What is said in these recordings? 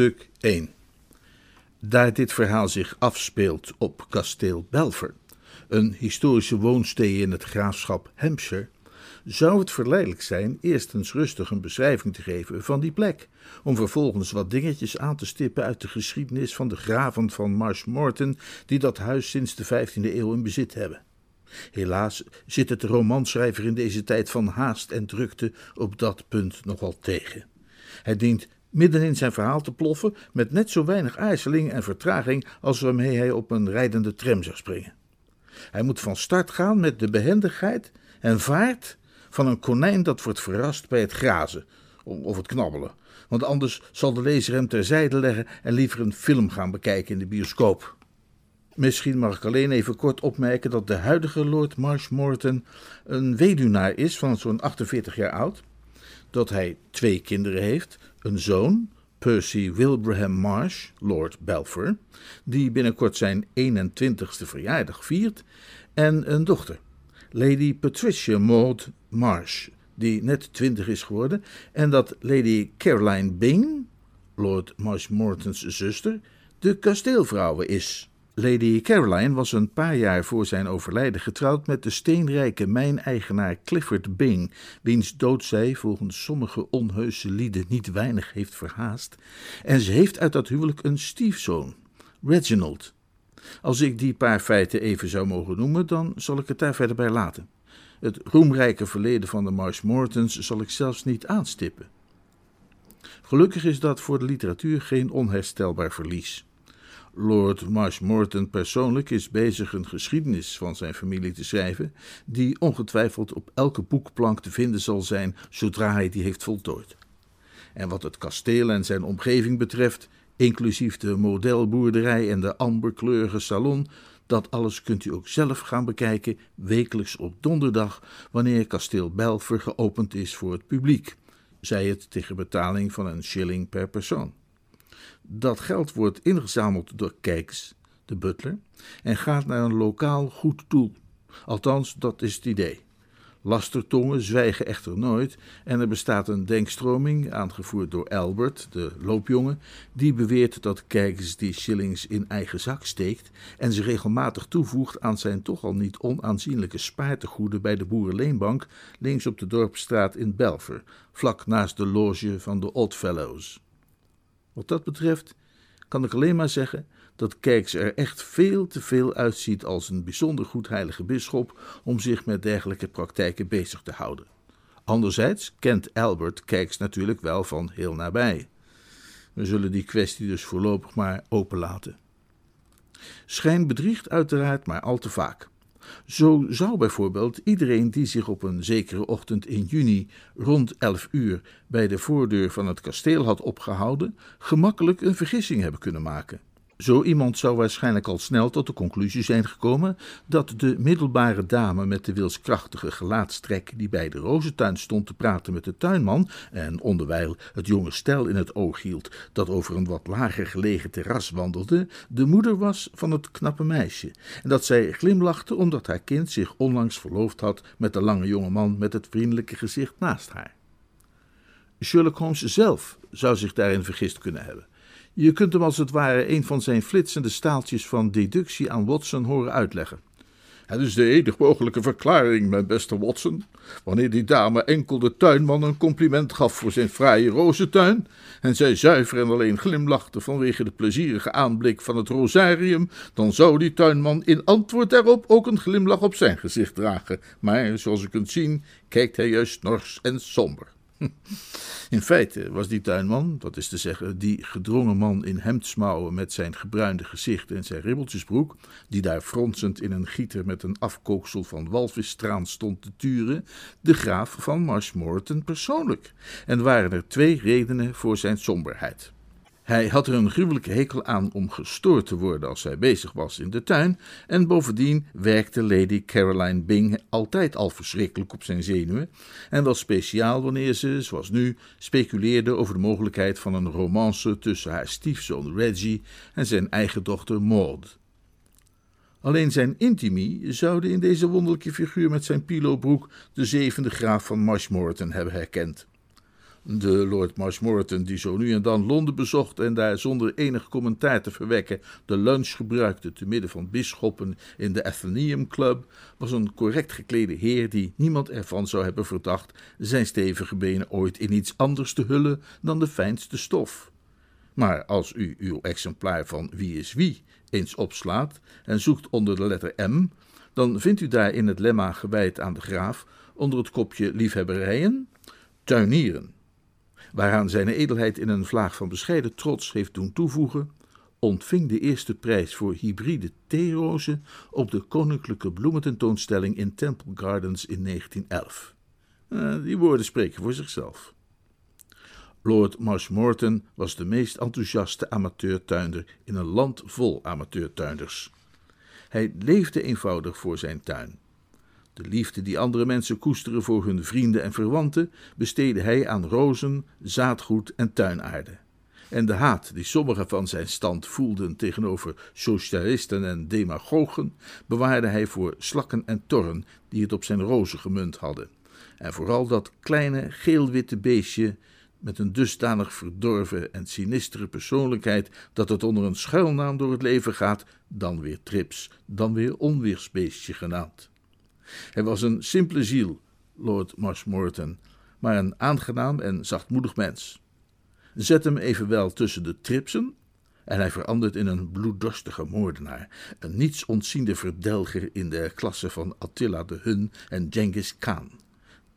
Hoofdstuk 1 Daar dit verhaal zich afspeelt op kasteel Belver, een historische woonstee in het graafschap Hampshire, zou het verleidelijk zijn eerst eens rustig een beschrijving te geven van die plek, om vervolgens wat dingetjes aan te stippen uit de geschiedenis van de graven van Marshmorton die dat huis sinds de 15e eeuw in bezit hebben. Helaas zit het de romanschrijver in deze tijd van haast en drukte op dat punt nogal tegen. Hij dient midden in zijn verhaal te ploffen met net zo weinig aarzeling en vertraging als waarmee hij op een rijdende tram zou springen. Hij moet van start gaan met de behendigheid en vaart van een konijn dat wordt verrast bij het grazen of het knabbelen, want anders zal de lezer hem terzijde leggen en liever een film gaan bekijken in de bioscoop. Misschien mag ik alleen even kort opmerken dat de huidige Lord Marshmoreton een weduwnaar is van zo'n 48 jaar oud, dat hij twee kinderen heeft, een zoon, Percy Wilbraham Marsh, Lord Belpher, die binnenkort zijn 21ste verjaardag viert, en een dochter, Lady Patricia Maud Marsh, die net 20 is geworden, en dat Lady Caroline Bing, Lord Marshmoreton's zuster, de kasteelvrouwe is. Lady Caroline was een paar jaar voor zijn overlijden getrouwd met de steenrijke mijneigenaar Clifford Bing, wiens dood zij volgens sommige onheuse lieden niet weinig heeft verhaast, en ze heeft uit dat huwelijk een stiefzoon, Reginald. Als ik die paar feiten even zou mogen noemen, dan zal ik het daar verder bij laten. Het roemrijke verleden van de Marshmortons zal ik zelfs niet aanstippen. Gelukkig is dat voor de literatuur geen onherstelbaar verlies. Lord Marshmoreton persoonlijk is bezig een geschiedenis van zijn familie te schrijven, die ongetwijfeld op elke boekplank te vinden zal zijn zodra hij die heeft voltooid. En wat het kasteel en zijn omgeving betreft, inclusief de modelboerderij en de amberkleurige salon, dat alles kunt u ook zelf gaan bekijken wekelijks op donderdag, wanneer kasteel Belver geopend is voor het publiek, zij het tegen betaling van een shilling per persoon. Dat geld wordt ingezameld door Kijks, de butler, en gaat naar een lokaal goed doel. Althans, dat is het idee. Lastertongen zwijgen echter nooit en er bestaat een denkstroming, aangevoerd door Albert, de loopjongen, die beweert dat Kijks die shillings in eigen zak steekt en ze regelmatig toevoegt aan zijn toch al niet onaanzienlijke spaartegoeden bij de Boerenleenbank links op de Dorpstraat in Belver, vlak naast de loge van de Oddfellows. Wat dat betreft kan ik alleen maar zeggen dat Kijks er echt veel te veel uitziet als een bijzonder goed heilige bisschop om zich met dergelijke praktijken bezig te houden. Anderzijds kent Albert Kijks natuurlijk wel van heel nabij. We zullen die kwestie dus voorlopig maar openlaten. Schijn bedriegt uiteraard maar al te vaak. Zo zou bijvoorbeeld iedereen die zich op een zekere ochtend in juni rond elf uur bij de voordeur van het kasteel had opgehouden, gemakkelijk een vergissing hebben kunnen maken. Zo iemand zou waarschijnlijk al snel tot de conclusie zijn gekomen dat de middelbare dame met de wilskrachtige gelaatstrek die bij de rozentuin stond te praten met de tuinman en onderwijl het jonge stel in het oog hield dat over een wat lager gelegen terras wandelde, de moeder was van het knappe meisje en dat zij glimlachte omdat haar kind zich onlangs verloofd had met de lange jonge man met het vriendelijke gezicht naast haar. Sherlock Holmes zelf zou zich daarin vergist kunnen hebben. Je kunt hem als het ware een van zijn flitsende staaltjes van deductie aan Watson horen uitleggen. Het is de enige mogelijke verklaring, mijn beste Watson. Wanneer die dame enkel de tuinman een compliment gaf voor zijn fraaie rozentuin, en zij zuiver en alleen glimlachte vanwege de plezierige aanblik van het rosarium, dan zou die tuinman in antwoord daarop ook een glimlach op zijn gezicht dragen. Maar, zoals u kunt zien, kijkt hij juist nors en somber. In feite was die tuinman, dat is te zeggen, die gedrongen man in hemdsmouwen met zijn gebruinde gezicht en zijn ribbeltjesbroek, die daar fronsend in een gieter met een afkooksel van walvisstraan stond te turen, de graaf van Marshmoreton persoonlijk. En waren er twee redenen voor zijn somberheid. Hij had er een gruwelijke hekel aan om gestoord te worden als hij bezig was in de tuin, en bovendien werkte Lady Caroline Bing altijd al verschrikkelijk op zijn zenuwen, en wel speciaal wanneer ze, zoals nu, speculeerde over de mogelijkheid van een romance tussen haar stiefzoon Reggie en zijn eigen dochter Maud. Alleen zijn intimie zouden in deze wonderlijke figuur met zijn pilobroek de zevende graaf van Marshmoreton hebben herkend. De Lord Marshmoreton, die zo nu en dan Londen bezocht en daar zonder enig commentaar te verwekken de lunch gebruikte te midden van bisschoppen in de Athenaeum Club, was een correct geklede heer die niemand ervan zou hebben verdacht zijn stevige benen ooit in iets anders te hullen dan de fijnste stof. Maar als u uw exemplaar van Wie is Wie eens opslaat en zoekt onder de letter M, dan vindt u daar in het lemma gewijd aan de graaf onder het kopje liefhebberijen tuinieren waaraan zijn edelheid in een vlaag van bescheiden trots heeft doen toevoegen, ontving de eerste prijs voor hybride theerozen op de Koninklijke Bloemententoonstelling in Temple Gardens in 1911. Uh, die woorden spreken voor zichzelf. Lord Marshmoreton was de meest enthousiaste amateurtuinder in een land vol amateurtuinders. Hij leefde eenvoudig voor zijn tuin. De liefde die andere mensen koesteren voor hun vrienden en verwanten, besteedde hij aan rozen, zaadgoed en tuinaarde. En de haat die sommigen van zijn stand voelden tegenover socialisten en demagogen, bewaarde hij voor slakken en torren die het op zijn rozen gemunt hadden. En vooral dat kleine geel-witte beestje met een dusdanig verdorven en sinistere persoonlijkheid dat het onder een schuilnaam door het leven gaat, dan weer trips, dan weer onweersbeestje genaamd. Hij was een simpele ziel, Lord Marshmoreton, maar een aangenaam en zachtmoedig mens. Zet hem evenwel tussen de tripsen en hij verandert in een bloeddorstige moordenaar, een niets ontziende verdelger in de klasse van Attila de Hun en Genghis Khan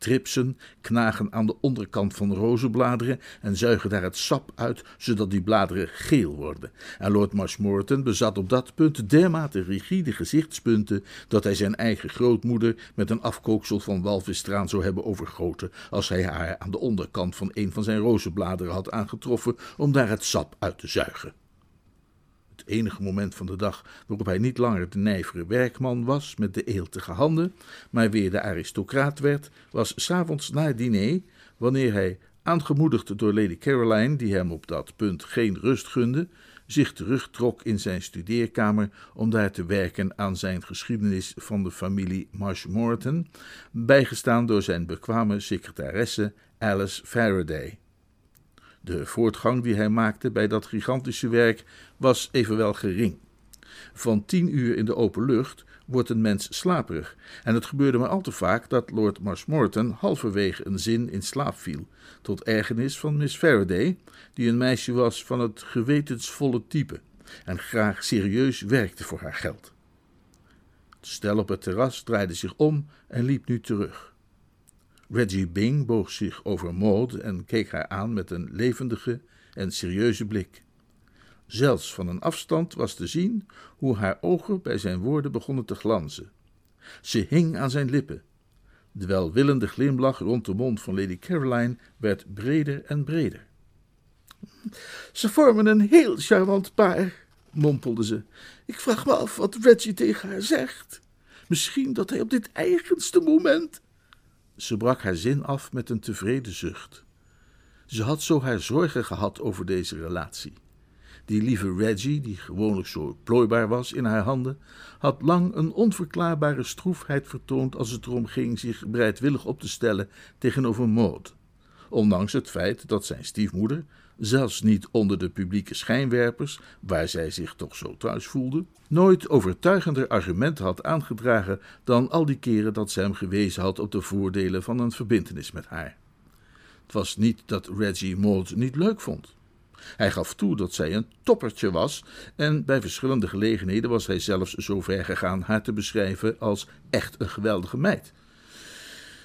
tripsen, knagen aan de onderkant van rozenbladeren en zuigen daar het sap uit, zodat die bladeren geel worden. En Lord Marshmoreton bezat op dat punt dermate rigide gezichtspunten dat hij zijn eigen grootmoeder met een afkooksel van walvisstraan zou hebben overgoten als hij haar aan de onderkant van een van zijn rozenbladeren had aangetroffen om daar het sap uit te zuigen het enige moment van de dag waarop hij niet langer de nijvere werkman was met de eeltige handen, maar weer de aristocraat werd, was s'avonds na het diner, wanneer hij, aangemoedigd door Lady Caroline, die hem op dat punt geen rust gunde, zich terugtrok in zijn studeerkamer om daar te werken aan zijn geschiedenis van de familie Marshmoreton, bijgestaan door zijn bekwame secretaresse Alice Faraday. De voortgang die hij maakte bij dat gigantische werk was evenwel gering. Van tien uur in de open lucht wordt een mens slaperig, en het gebeurde maar al te vaak dat Lord Marshmoreton halverwege een zin in slaap viel, tot ergernis van Miss Faraday, die een meisje was van het gewetensvolle type en graag serieus werkte voor haar geld. Het stel op het terras draaide zich om en liep nu terug. Reggie Bing boog zich over Maud en keek haar aan met een levendige en serieuze blik. Zelfs van een afstand was te zien hoe haar ogen bij zijn woorden begonnen te glanzen. Ze hing aan zijn lippen. De welwillende glimlach rond de mond van Lady Caroline werd breder en breder. Ze vormen een heel charmant paar, mompelde ze. Ik vraag me af wat Reggie tegen haar zegt. Misschien dat hij op dit eigenste moment ze brak haar zin af met een tevreden zucht. Ze had zo haar zorgen gehad over deze relatie. Die lieve Reggie, die gewoonlijk zo plooibaar was in haar handen, had lang een onverklaarbare stroefheid vertoond als het erom ging zich bereidwillig op te stellen tegenover Maud. Ondanks het feit dat zijn stiefmoeder, zelfs niet onder de publieke schijnwerpers, waar zij zich toch zo thuis voelde, nooit overtuigender argumenten had aangedragen dan al die keren dat zij hem gewezen had op de voordelen van een verbintenis met haar. Het was niet dat Reggie Maud niet leuk vond. Hij gaf toe dat zij een toppertje was, en bij verschillende gelegenheden was hij zelfs zo ver gegaan haar te beschrijven als echt een geweldige meid.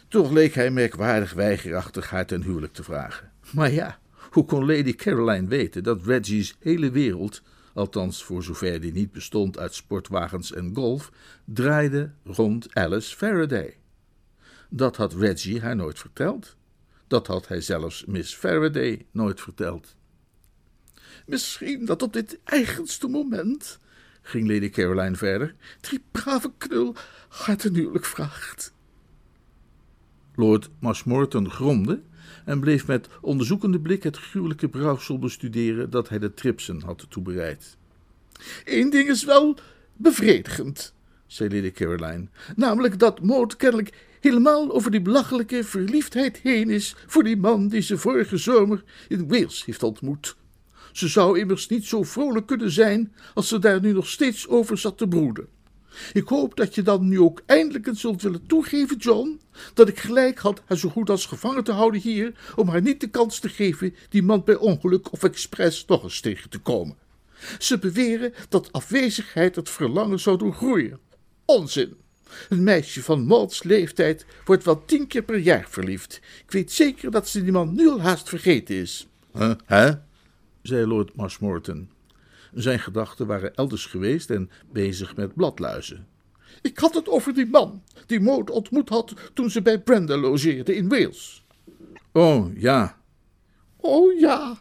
Toch leek hij merkwaardig weigerachtig haar ten huwelijk te vragen. Maar ja, hoe kon Lady Caroline weten dat Reggie's hele wereld, althans voor zover die niet bestond uit sportwagens en golf, draaide rond Alice Faraday? Dat had Reggie haar nooit verteld. Dat had hij zelfs Miss Faraday nooit verteld. Misschien dat op dit eigenste moment, ging Lady Caroline verder, die brave knul haar ten huwelijk vraagt. Lord Marshmoreton gromde en bleef met onderzoekende blik het gruwelijke brouwsel bestuderen dat hij de Tripsen had toebereid. Eén ding is wel bevredigend, zei Lady Caroline, namelijk dat Maud kennelijk helemaal over die belachelijke verliefdheid heen is voor die man die ze vorige zomer in Wales heeft ontmoet. Ze zou immers niet zo vrolijk kunnen zijn als ze daar nu nog steeds over zat te broeden. Ik hoop dat je dan nu ook eindelijk eens zult willen toegeven, John, dat ik gelijk had haar zo goed als gevangen te houden hier, om haar niet de kans te geven die man bij ongeluk of expres nog eens tegen te komen. Ze beweren dat afwezigheid het verlangen zou doen groeien. Onzin! Een meisje van Mauds leeftijd wordt wel tien keer per jaar verliefd. Ik weet zeker dat ze die man nu al haast vergeten is. Hè? Huh? zei Lord Marshmoreton. Zijn gedachten waren elders geweest en bezig met bladluizen. Ik had het over die man die Maud ontmoet had toen ze bij Brenda logeerde in Wales. Oh, ja. Oh, ja,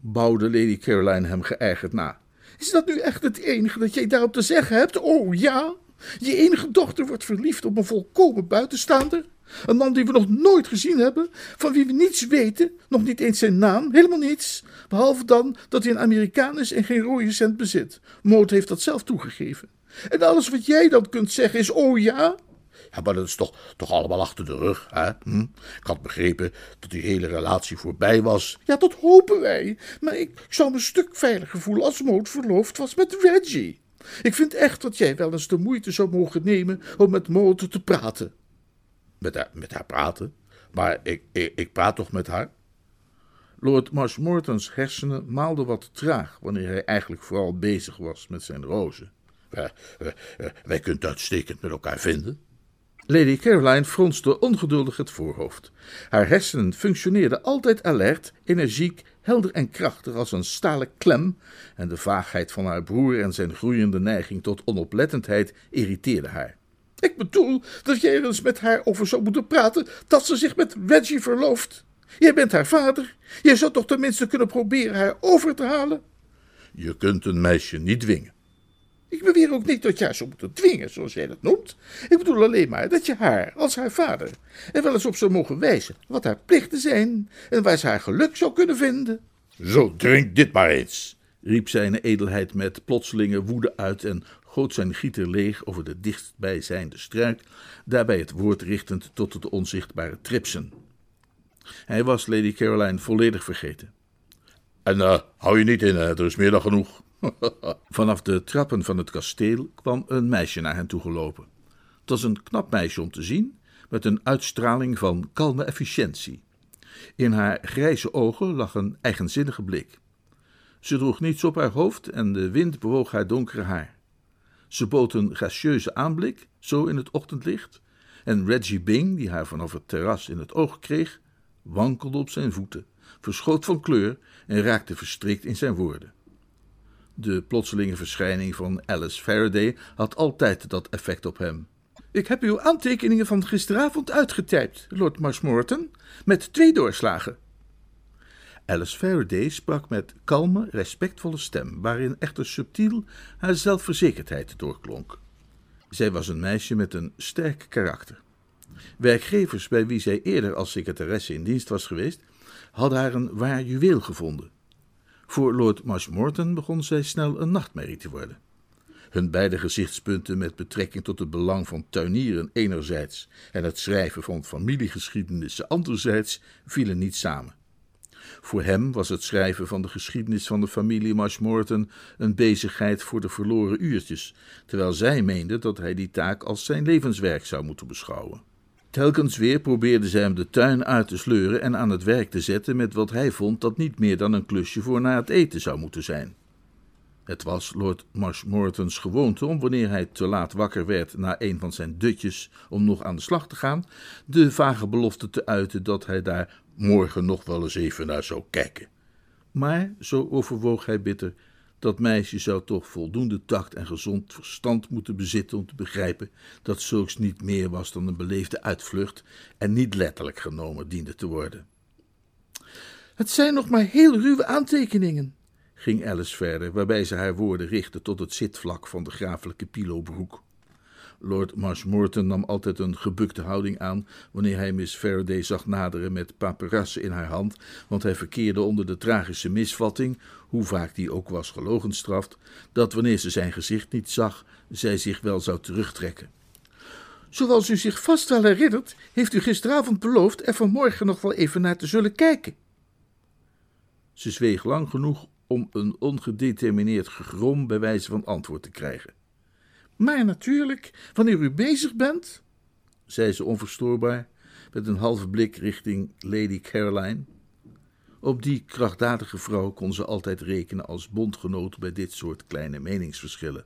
bouwde Lady Caroline hem geërgerd na. Is dat nu echt het enige dat jij daarop te zeggen hebt? Oh, ja. Je enige dochter wordt verliefd op een volkomen buitenstaander? Een man die we nog nooit gezien hebben, van wie we niets weten, nog niet eens zijn naam, helemaal niets. Behalve dan dat hij een Amerikaan is en geen rode cent bezit. Moot heeft dat zelf toegegeven. En alles wat jij dan kunt zeggen is: oh ja? Ja, maar dat is toch, toch allemaal achter de rug, hè? Hm? Ik had begrepen dat die hele relatie voorbij was. Ja, dat hopen wij. Maar ik, zou me een stuk veiliger voelen als Moot verloofd was met Reggie. Ik vind echt dat jij wel eens de moeite zou mogen nemen om met Moot te praten. Met haar, met haar praten? Maar ik, ik, ik praat toch met haar? Lord Marshmoretons hersenen maalden wat traag wanneer hij eigenlijk vooral bezig was met zijn rozen. Wij, wij, wij kunnen het uitstekend met elkaar vinden. Lady Caroline fronste ongeduldig het voorhoofd. Haar hersenen functioneerden altijd alert, energiek, helder en krachtig als een stalen klem, en de vaagheid van haar broer en zijn groeiende neiging tot onoplettendheid irriteerde haar. Ik bedoel dat jij er eens met haar over zou moeten praten dat ze zich met Reggie verlooft. Jij bent haar vader. Jij zou toch tenminste kunnen proberen haar over te halen? Je kunt een meisje niet dwingen. Ik beweer ook niet dat je haar zou moeten dwingen, zoals jij dat noemt. Ik bedoel alleen maar dat je haar, als haar vader, er wel eens op zou mogen wijzen wat haar plichten zijn en waar ze haar geluk zou kunnen vinden. Zo, drink dit maar eens, riep zijn edelheid met plotselinge woede uit en goot zijn gieter leeg over de dichtstbijzijnde struik, daarbij het woord richtend tot de onzichtbare tripsen. Hij was Lady Caroline volledig vergeten. En uh, hou je niet in, er is meer dan genoeg. Vanaf de trappen van het kasteel kwam een meisje naar hen toe gelopen. Het was een knap meisje om te zien, met een uitstraling van kalme efficiëntie. In haar grijze ogen lag een eigenzinnige blik. Ze droeg niets op haar hoofd en de wind bewoog haar donkere haar. Ze bood een gracieuze aanblik, zo in het ochtendlicht, en Reggie Bing, die haar vanaf het terras in het oog kreeg, wankelde op zijn voeten, verschoot van kleur en raakte verstrikt in zijn woorden. De plotselinge verschijning van Alice Faraday had altijd dat effect op hem. Ik heb uw aantekeningen van gisteravond uitgetypt, Lord Marshmoreton, met twee doorslagen. Alice Faraday sprak met kalme, respectvolle stem, waarin echter subtiel haar zelfverzekerdheid doorklonk. Zij was een meisje met een sterk karakter. Werkgevers bij wie zij eerder als secretaresse in dienst was geweest, hadden haar een waar juweel gevonden. Voor Lord Marshmoreton begon zij snel een nachtmerrie te worden. Hun beide gezichtspunten met betrekking tot het belang van tuinieren enerzijds en het schrijven van familiegeschiedenissen anderzijds vielen niet samen. Voor hem was het schrijven van de geschiedenis van de familie Marshmoreton een bezigheid voor de verloren uurtjes, terwijl zij meende dat hij die taak als zijn levenswerk zou moeten beschouwen. Telkens weer probeerde zij hem de tuin uit te sleuren en aan het werk te zetten met wat hij vond dat niet meer dan een klusje voor na het eten zou moeten zijn. Het was Lord Marshmoreton's gewoonte om, wanneer hij te laat wakker werd na een van zijn dutjes om nog aan de slag te gaan, de vage belofte te uiten dat hij daar morgen nog wel eens even naar zou kijken. Maar, zo overwoog hij bitter, dat meisje zou toch voldoende tact en gezond verstand moeten bezitten om te begrijpen dat zulks niet meer was dan een beleefde uitvlucht en niet letterlijk genomen diende te worden. Het zijn nog maar heel ruwe aantekeningen, ging Alice verder, waarbij ze haar woorden richtte tot het zitvlak van de grafelijke pilobroek. Lord Marshmoreton nam altijd een gebukte houding aan wanneer hij Miss Faraday zag naderen met paperassen in haar hand, want hij verkeerde onder de tragische misvatting, hoe vaak die ook was gelogenstraft, dat wanneer ze zijn gezicht niet zag, zij zich wel zou terugtrekken. Zoals u zich vast wel herinnert, heeft u gisteravond beloofd er vanmorgen nog wel even naar te zullen kijken. Ze zweeg lang genoeg om een ongedetermineerd gegrom bij wijze van antwoord te krijgen. Maar natuurlijk, wanneer u bezig bent, zei ze onverstoorbaar, met een halve blik richting Lady Caroline. Op die krachtdadige vrouw kon ze altijd rekenen als bondgenoot bij dit soort kleine meningsverschillen.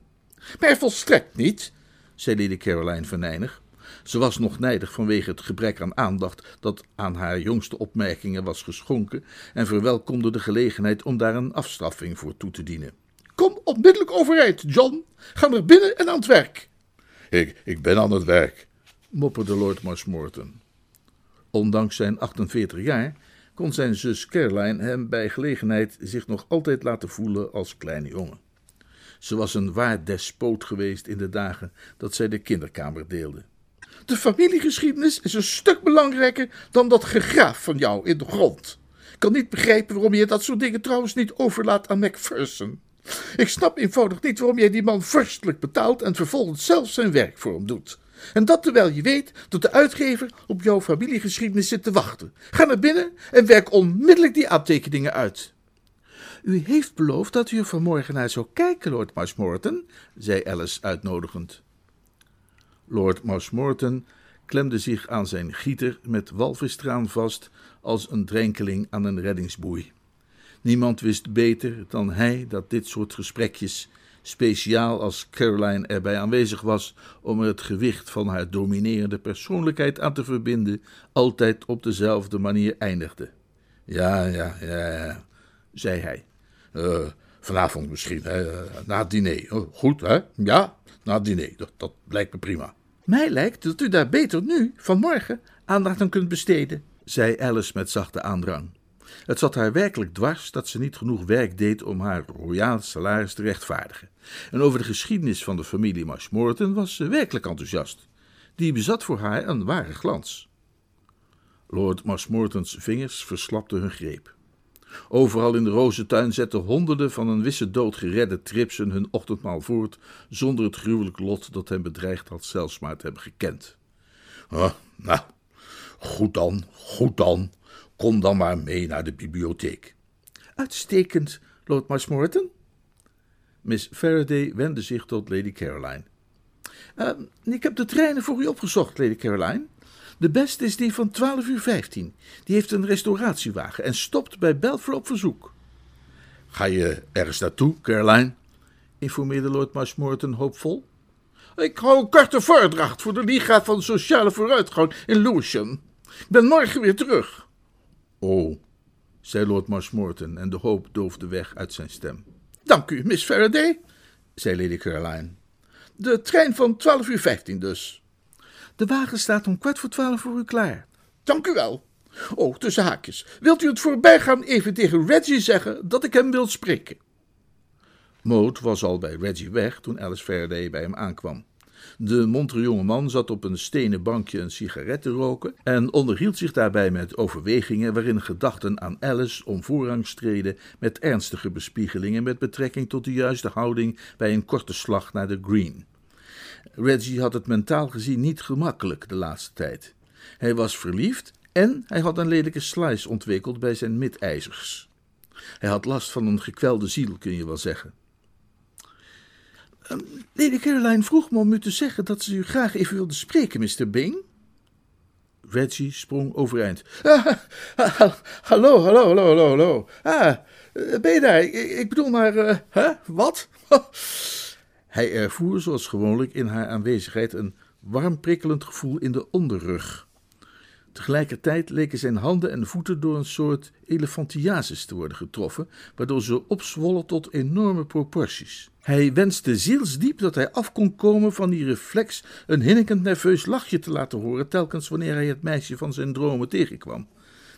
Maar volstrekt niet, zei Lady Caroline venijnig. Ze was nog nijdig vanwege het gebrek aan aandacht dat aan haar jongste opmerkingen was geschonken en verwelkomde de gelegenheid om daar een afstraffing voor toe te dienen. Kom onmiddellijk overeind, John. Ga naar binnen en aan het werk. Ik, ik ben aan het werk, mopperde Lord Marshmoreton. Ondanks zijn 48 jaar kon zijn zus Caroline hem bij gelegenheid zich nog altijd laten voelen als kleine jongen. Ze was een waar despoot geweest in de dagen dat zij de kinderkamer deelde. De familiegeschiedenis is een stuk belangrijker dan dat gegraaf van jou in de grond. Ik kan niet begrijpen waarom je dat soort dingen trouwens niet overlaat aan Macpherson. Ik snap eenvoudig niet waarom jij die man vorstelijk betaalt en vervolgens zelf zijn werk voor hem doet. En dat terwijl je weet dat de uitgever op jouw familiegeschiedenis zit te wachten. Ga naar binnen en werk onmiddellijk die aantekeningen uit. U heeft beloofd dat u er vanmorgen naar zou kijken, Lord Marshmoreton, zei Alice uitnodigend. Lord Marshmoreton klemde zich aan zijn gieter met walvistraan vast als een drenkeling aan een reddingsboei. Niemand wist beter dan hij dat dit soort gesprekjes, speciaal als Caroline erbij aanwezig was om er het gewicht van haar dominerende persoonlijkheid aan te verbinden, altijd op dezelfde manier eindigde. Ja, ja, ja, ja zei hij. Uh, vanavond misschien, hè, na het diner. Oh, goed, hè? Ja, na het diner. Dat, dat lijkt me prima. Mij lijkt dat u daar beter nu, vanmorgen, aandacht aan kunt besteden, zei Alice met zachte aandrang. Het zat haar werkelijk dwars dat ze niet genoeg werk deed om haar royaal salaris te rechtvaardigen. En over de geschiedenis van de familie Marshmoreton was ze werkelijk enthousiast. Die bezat voor haar een ware glans. Lord Marshmoreton's vingers verslapten hun greep. Overal in de rozentuin zetten honderden van een wisse dood geredde tripsen hun ochtendmaal voort, zonder het gruwelijk lot dat hen bedreigd had zelfs maar te hebben gekend. Nou, goed dan, goed dan. Kom dan maar mee naar de bibliotheek. Uitstekend, Lord Marshmoreton. Miss Faraday wendde zich tot Lady Caroline. Uh, ik heb de treinen voor u opgezocht, Lady Caroline. De beste is die van 12 uur 15. Die heeft een restauratiewagen en stopt bij Belfer op verzoek. Ga je ergens naartoe, Caroline? informeerde Lord Marshmoreton hoopvol. Ik hou een korte voordracht voor de Liga van Sociale Vooruitgang in Lewisham. Ik ben morgen weer terug. Oh, zei Lord Marshmoreton en de hoop doofde weg uit zijn stem. Dank u, Miss Faraday, zei Lady Caroline. De trein van 12 uur 15 dus. De wagen staat om kwart voor twaalf voor u klaar. Dank u wel. Oh, tussen haakjes. Wilt u het voorbijgaan even tegen Reggie zeggen dat ik hem wil spreken? Moot was al bij Reggie weg toen Alice Faraday bij hem aankwam. De montere jonge man zat op een stenen bankje een sigaret te roken en onderhield zich daarbij met overwegingen waarin gedachten aan Alice om voorrang streden met ernstige bespiegelingen met betrekking tot de juiste houding bij een korte slag naar de green. Reggie had het mentaal gezien niet gemakkelijk de laatste tijd. Hij was verliefd en hij had een lelijke slice ontwikkeld bij zijn midijzers. Hij had last van een gekwelde ziel, kun je wel zeggen. Lady Caroline vroeg me om u te zeggen dat ze u graag even wilde spreken, Mr. Bing. Reggie sprong overeind. Hallo, hallo, hallo, hallo, hallo. Ah, ben je daar? Ik, bedoel maar, uh, hè? Wat? Hij ervoer zoals gewoonlijk in haar aanwezigheid een warm prikkelend gevoel in de onderrug. Tegelijkertijd leken zijn handen en voeten door een soort elefantiasis te worden getroffen, waardoor ze opzwollen tot enorme proporties. Hij wenste zielsdiep dat hij af kon komen van die reflex een hinnikend nerveus lachje te laten horen telkens wanneer hij het meisje van zijn dromen tegenkwam.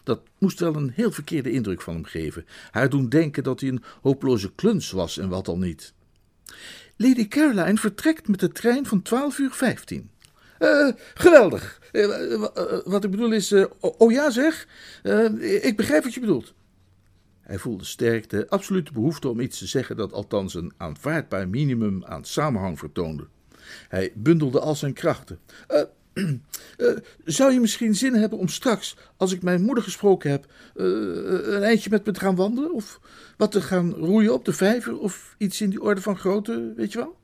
Dat moest wel een heel verkeerde indruk van hem geven, haar doen denken dat hij een hopeloze kluns was en wat al niet. Lady Caroline vertrekt met de trein van 12 uur 15. Uh, geweldig. Uh, wat ik bedoel is. oh ja, zeg. ik begrijp wat je bedoelt. Hij voelde sterk de absolute behoefte om iets te zeggen dat althans een aanvaardbaar minimum aan samenhang vertoonde. Hij bundelde al zijn krachten. Zou je misschien zin hebben om straks, als ik mijn moeder gesproken heb, een eindje met me te gaan wandelen? Of wat te gaan roeien op de vijver? Of iets in die orde van grootte, weet je wel?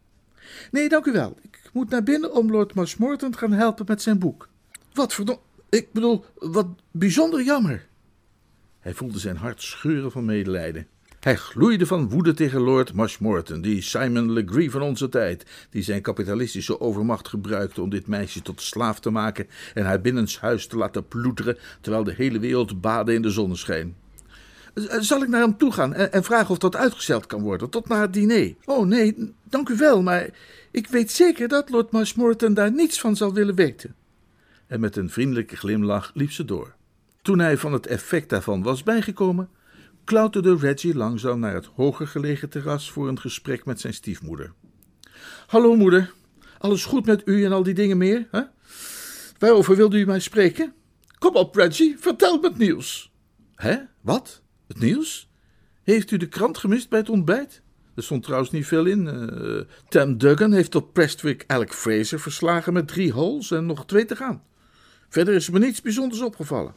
Nee, dank u wel. Ik moet naar binnen om Lord Marshmoreton te gaan helpen met zijn boek. Wat verdomme. Ik bedoel, wat bijzonder jammer. Hij voelde zijn hart scheuren van medelijden. Hij gloeide van woede tegen Lord Marshmoreton, die Simon Legree van onze tijd, die zijn kapitalistische overmacht gebruikte om dit meisje tot slaaf te maken en haar binnenshuis te laten ploeteren, terwijl de hele wereld baadde in de zonneschijn. Zal ik naar hem toe gaan en vragen of dat uitgesteld kan worden, tot na het diner? Oh nee, dank u wel, maar ik weet zeker dat Lord Marshmoreton daar niets van zal willen weten. En met een vriendelijke glimlach liep ze door. Toen hij van het effect daarvan was bijgekomen, klauterde Reggie langzaam naar het hoger gelegen terras voor een gesprek met zijn stiefmoeder. Hallo moeder, alles goed met u en al die dingen meer? Hè? Waarover wilde u mij spreken? Kom op, Reggie, vertel me het nieuws. Hè? Wat? Het nieuws? Heeft u de krant gemist bij het ontbijt? Er stond trouwens niet veel in. Uh, Tam Duggan heeft op Prestwick Alec Fraser verslagen met drie holes en nog twee te gaan. Verder is me niets bijzonders opgevallen.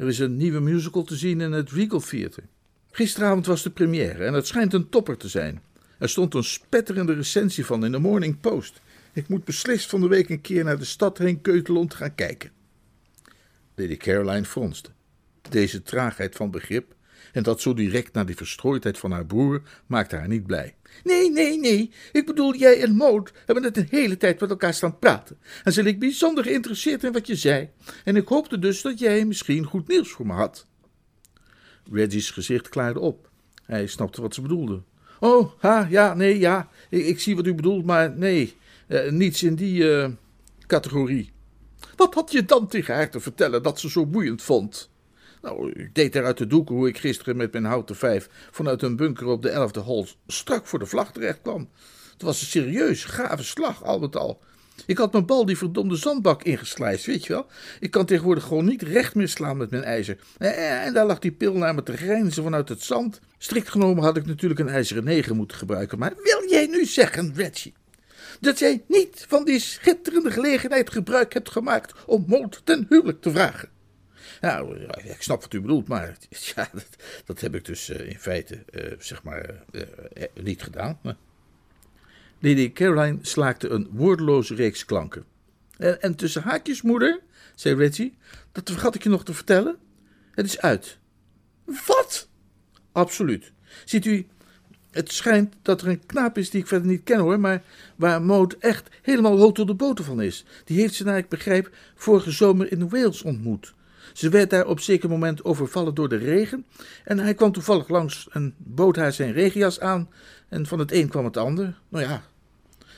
Er is een nieuwe musical te zien in het Regal Theatre. Gisteravond was de première en het schijnt een topper te zijn. Er stond een spetterende recensie van in de Morning Post. Ik moet beslist van de week een keer naar de stad heen keutelen te gaan kijken. Lady Caroline fronste. Deze traagheid van begrip en dat zo direct na die verstrooidheid van haar broer maakte haar niet blij. Nee, nee, nee. Ik bedoel, jij en Maud hebben net een hele tijd met elkaar staan praten. En ze leek bijzonder geïnteresseerd in wat je zei. En ik hoopte dus dat jij misschien goed nieuws voor me had. Reggie's gezicht klaarde op. Hij snapte wat ze bedoelde. Oh, ha, ja, nee, ja. Ik, ik zie wat u bedoelt, maar nee. Eh, niets in die uh, categorie. Wat had je dan tegen haar te vertellen dat ze zo boeiend vond? Nou, ik deed eruit de doeken hoe ik gisteren met mijn houten vijf vanuit een bunker op de elfde hol strak voor de vlag terecht kwam. Het was een serieus, gave slag, al met al. Ik had mijn bal die verdomde zandbak ingeslijst, weet je wel. Ik kan tegenwoordig gewoon niet recht meer slaan met mijn ijzer. En daar lag die pil naar me te grijnzen vanuit het zand. Strikt genomen had ik natuurlijk een ijzeren negen moeten gebruiken. Maar wil jij nu zeggen, Reggie, dat jij niet van die schitterende gelegenheid gebruik hebt gemaakt om Moot ten huwelijk te vragen? Nou, ik snap wat u bedoelt, maar ja, dat, dat heb ik dus uh, in feite, uh, zeg maar, uh, niet gedaan. Lady Caroline slaakte een woordeloze reeks klanken. En, en, tussen haakjes, moeder, zei Reggie, dat vergat ik je nog te vertellen. Het is uit. Wat? Absoluut. Ziet u, het schijnt dat er een knaap is die ik verder niet ken hoor, maar waar Maud echt helemaal hoog tot de boter van is. Die heeft ze, naar ik begrijp, vorige zomer in Wales ontmoet. Ze werd daar op zeker moment overvallen door de regen. En hij kwam toevallig langs en bood haar zijn regenjas aan. En van het een kwam het ander. Nou ja,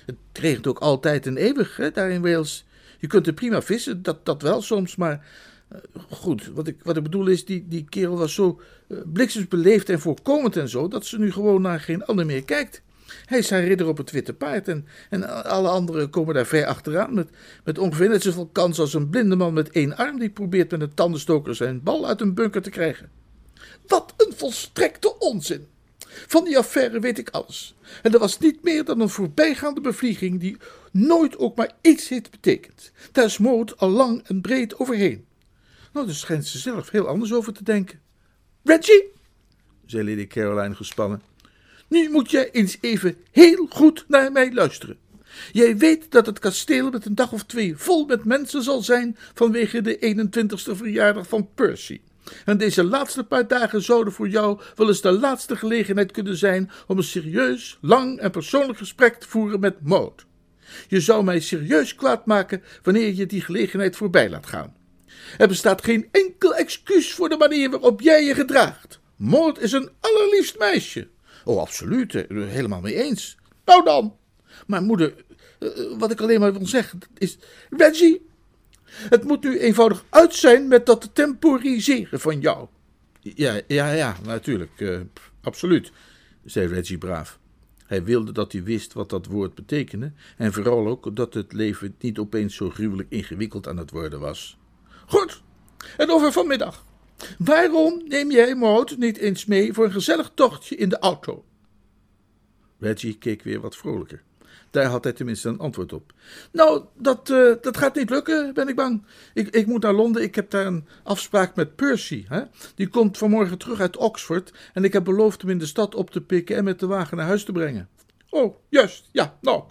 het regent ook altijd en eeuwig hè, daar in Wales. Je kunt er prima vissen, dat, dat wel soms, maar uh, goed, wat ik, wat ik bedoel is, die, die kerel was zo uh, bliksemsbeleefd en voorkomend en zo, dat ze nu gewoon naar geen ander meer kijkt. Hij is haar ridder op het witte paard en, en alle anderen komen daar ver achteraan met, met ongeveer net zoveel kans als een blinde man met één arm die probeert met een tandenstoker zijn bal uit een bunker te krijgen. Wat een volstrekte onzin! Van die affaire weet ik alles. En dat was niet meer dan een voorbijgaande bevlieging die nooit ook maar iets heeft betekend. Daar is Moot al lang en breed overheen. Nou, daar schijnt ze zelf heel anders over te denken. Reggie, zei Lady Caroline gespannen, nu moet je eens even heel goed naar mij luisteren. Jij weet dat het kasteel met een dag of twee vol met mensen zal zijn vanwege de 21ste verjaardag van Percy. En deze laatste paar dagen zouden voor jou wel eens de laatste gelegenheid kunnen zijn om een serieus, lang en persoonlijk gesprek te voeren met Maud. Je zou mij serieus kwaad maken wanneer je die gelegenheid voorbij laat gaan. Er bestaat geen enkel excuus voor de manier waarop jij je gedraagt. Maud is een allerliefst meisje. Oh, absoluut, eh, helemaal mee eens. Nou dan. Maar moeder, eh, wat ik alleen maar wil zeggen is... Reggie, het moet nu eenvoudig uit zijn met dat temporiseren van jou. Ja, ja, ja, natuurlijk. Absoluut, zei Reggie braaf. Hij wilde dat hij wist wat dat woord betekende en vooral ook dat het leven niet opeens zo gruwelijk ingewikkeld aan het worden was. Goed, en over vanmiddag. Waarom neem jij Maud niet eens mee voor een gezellig tochtje in de auto? Reggie keek weer wat vrolijker. Daar had hij tenminste een antwoord op. Nou, dat, uh, dat gaat niet lukken, ben ik bang. Ik, ik moet naar Londen. Ik heb daar een afspraak met Percy. Hè? Die komt vanmorgen terug uit Oxford. En ik heb beloofd hem in de stad op te pikken en met de wagen naar huis te brengen. Oh, juist. Ja, nou.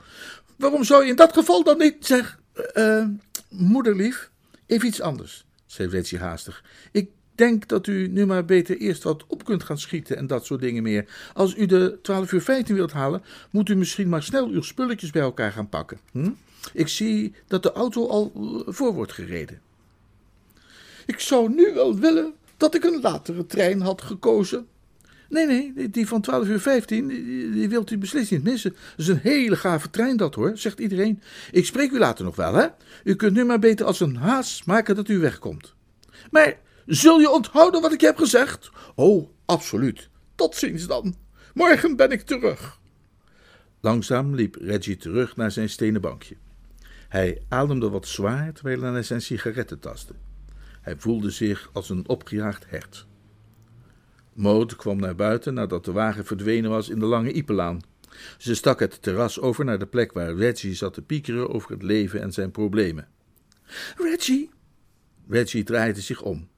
Waarom zou je in dat geval dan niet zeggen. Uh, moederlief, even iets anders, zei Reggie haastig. Ik denk dat u nu maar beter eerst wat op kunt gaan schieten en dat soort dingen meer. Als u de 12 uur 15 wilt halen, moet u misschien maar snel uw spulletjes bij elkaar gaan pakken. Hm? Ik zie dat de auto al eh, voor wordt gereden. Ik zou nu wel willen dat ik een latere trein had gekozen. Nee, nee, die van 12 uur 15, die, wilt u beslist niet missen. Dat is een hele gave trein dat hoor, zegt iedereen. Ik spreek u later nog wel, hè? U kunt nu maar beter als een haas maken dat u wegkomt. Maar Zul je onthouden wat ik heb gezegd? Oh, absoluut. Tot ziens dan. Morgen ben ik terug. Langzaam liep Reggie terug naar zijn stenen bankje. Hij ademde wat zwaar terwijl hij naar zijn sigaretten tastte. Hij voelde zich als een opgejaagd hert. Maud kwam naar buiten nadat de wagen verdwenen was in de lange Ipelaan. Ze stak het terras over naar de plek waar Reggie zat te piekeren over het leven en zijn problemen. Reggie? Reggie draaide zich om.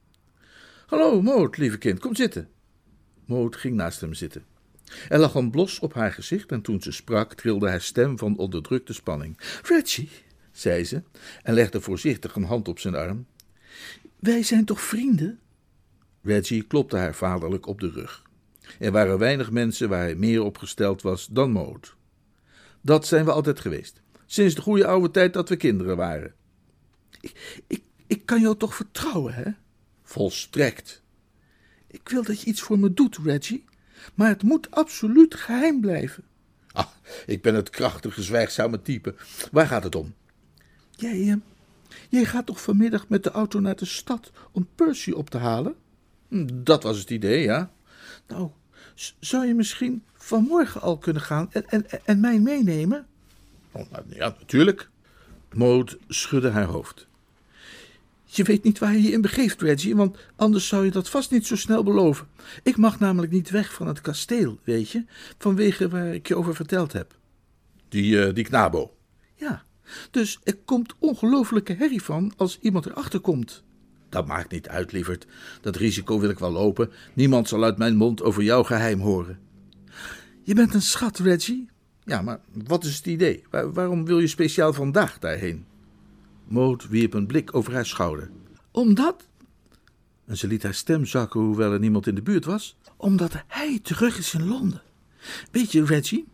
Hallo, Moot, lieve kind, kom zitten. Moot ging naast hem zitten. Er lag een blos op haar gezicht en toen ze sprak trilde haar stem van onderdrukte spanning. Reggie, zei ze en legde voorzichtig een hand op zijn arm. Wij zijn toch vrienden? Reggie klopte haar vaderlijk op de rug. Er waren weinig mensen waar hij meer op gesteld was dan Moot. Dat zijn we altijd geweest, sinds de goede oude tijd dat we kinderen waren. Ik, ik, ik kan jou toch vertrouwen, hè? Volstrekt. Ik wil dat je iets voor me doet, Reggie, maar het moet absoluut geheim blijven. Ah, ik ben het krachtige, zwijgzame type. Waar gaat het om? Jij, uh, jij gaat toch vanmiddag met de auto naar de stad om Percy op te halen? Hm, dat was het idee, ja. Nou, zou je misschien vanmorgen al kunnen gaan en, en, en mij meenemen? Oh, nou, ja, natuurlijk. Maud schudde haar hoofd. Je weet niet waar je je in begeeft, Reggie, want anders zou je dat vast niet zo snel beloven. Ik mag namelijk niet weg van het kasteel, weet je, vanwege waar ik je over verteld heb. Die, uh, die knabo. Ja, dus er komt ongelofelijke herrie van als iemand erachter komt. Dat maakt niet uit, lieverd. Dat risico wil ik wel lopen. Niemand zal uit mijn mond over jouw geheim horen. Je bent een schat, Reggie. Ja, maar wat is het idee? waarom wil je speciaal vandaag daarheen? Maud wierp een blik over haar schouder. Omdat? En ze liet haar stem zakken, hoewel er niemand in de buurt was. Omdat hij terug is in Londen. Weet je, Reggie,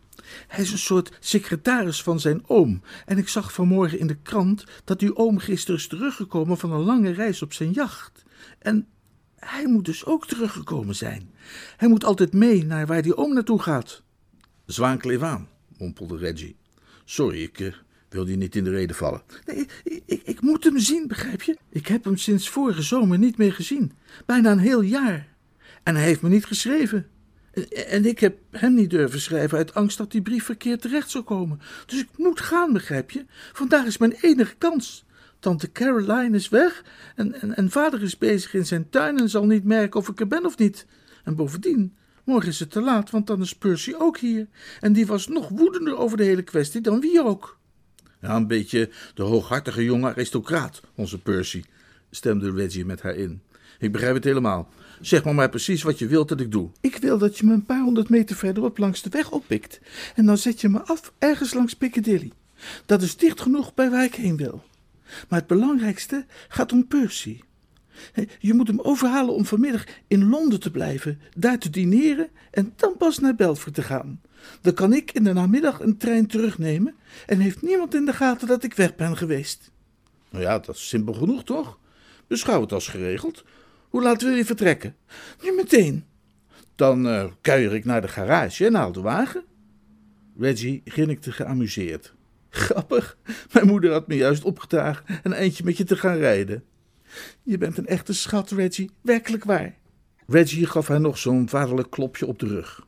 hij is een soort secretaris van zijn oom. En ik zag vanmorgen in de krant dat uw oom gisteren is teruggekomen van een lange reis op zijn jacht. En hij moet dus ook teruggekomen zijn. Hij moet altijd mee naar waar die oom naartoe gaat. Zwaan kleef aan, mompelde Reggie. Sorry, ik, wil je niet in de reden vallen? Nee, ik, ik, moet hem zien, begrijp je? Ik heb hem sinds vorige zomer niet meer gezien. Bijna een heel jaar. En hij heeft me niet geschreven. En ik heb hem niet durven schrijven uit angst dat die brief verkeerd terecht zou komen. Dus ik moet gaan, begrijp je? Vandaag is mijn enige kans. Tante Caroline is weg en, en, en vader is bezig in zijn tuin en zal niet merken of ik er ben of niet. En bovendien, morgen is het te laat, want dan is Percy ook hier. En die was nog woedender over de hele kwestie dan wie ook. Ja, een beetje de hooghartige jonge aristocraat, onze Percy, stemde Reggie met haar in. Ik begrijp het helemaal. Zeg maar maar precies wat je wilt dat ik doe. Ik wil dat je me een paar honderd meter verderop langs de weg oppikt. En dan zet je me af ergens langs Piccadilly. Dat is dicht genoeg bij waar ik heen wil. Maar het belangrijkste gaat om Percy. Je moet hem overhalen om vanmiddag in Londen te blijven, daar te dineren en dan pas naar Belfort te gaan. Dan kan ik in de namiddag een trein terugnemen en heeft niemand in de gaten dat ik weg ben geweest. Nou ja, dat is simpel genoeg, toch? Beschouw het als geregeld. Hoe laat wil je vertrekken? Nu meteen. Dan uh, kuier ik naar de garage en haal de wagen. Reggie grinnikte geamuseerd. Grappig, mijn moeder had me juist opgedragen een eindje met je te gaan rijden. Je bent een echte schat, Reggie, werkelijk waar. Reggie gaf haar nog zo'n vaderlijk klopje op de rug.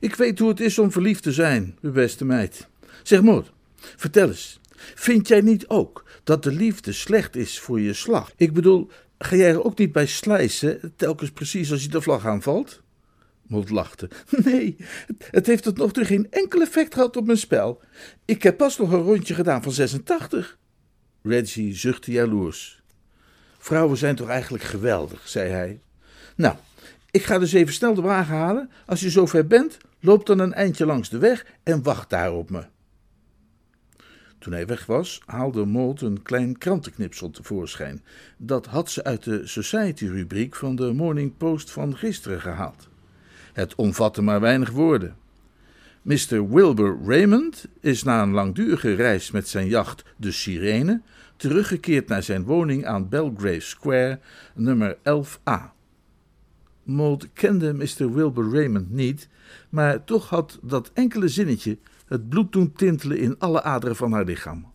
Ik weet hoe het is om verliefd te zijn, mijn beste meid. Zeg Maud, vertel eens, vind jij niet ook dat de liefde slecht is voor je slag? Ik bedoel, ga jij er ook niet bij slijzen, telkens precies als je de vlag aanvalt? Maud lachte. Nee, het heeft tot nog toe geen enkel effect gehad op mijn spel. Ik heb pas nog een rondje gedaan van 86. Reggie zuchtte jaloers. Vrouwen zijn toch eigenlijk geweldig, zei hij. Nou, ik ga dus even snel de wagen halen. Als je zover bent, loop dan een eindje langs de weg en wacht daar op me. Toen hij weg was, haalde Maud een klein krantenknipsel tevoorschijn. Dat had ze uit de Society-rubriek van de Morning Post van gisteren gehaald. Het omvatte maar weinig woorden. Mr. Wilbur Raymond is na een langdurige reis met zijn jacht de Sirene teruggekeerd naar zijn woning aan Belgrave Square, nummer 11a. Maud kende Mr. Wilbur Raymond niet, maar toch had dat enkele zinnetje het bloed doen tintelen in alle aderen van haar lichaam.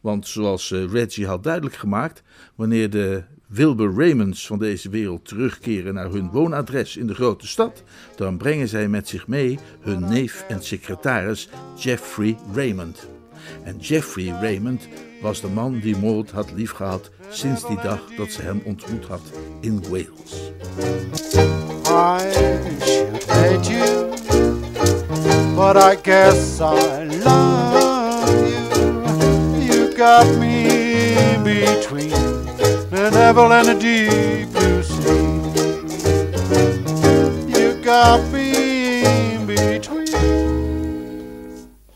Want zoals eh, Reggie had duidelijk gemaakt, wanneer de Wilbur Raymonds van deze wereld terugkeren naar hun woonadres in de grote stad, dan brengen zij met zich mee hun neef en secretaris Jeffrey Raymond. En Jeffrey Raymond was de man die Maud had liefgehad sinds die dag dat ze hem ontmoet had in Wales. I should hate you, but I guess I love you. You got me between the devil and the deep blue sea. You got me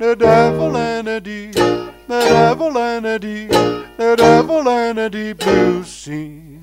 the devil and a deep, the devil and a deep, the devil and a deep blue sea.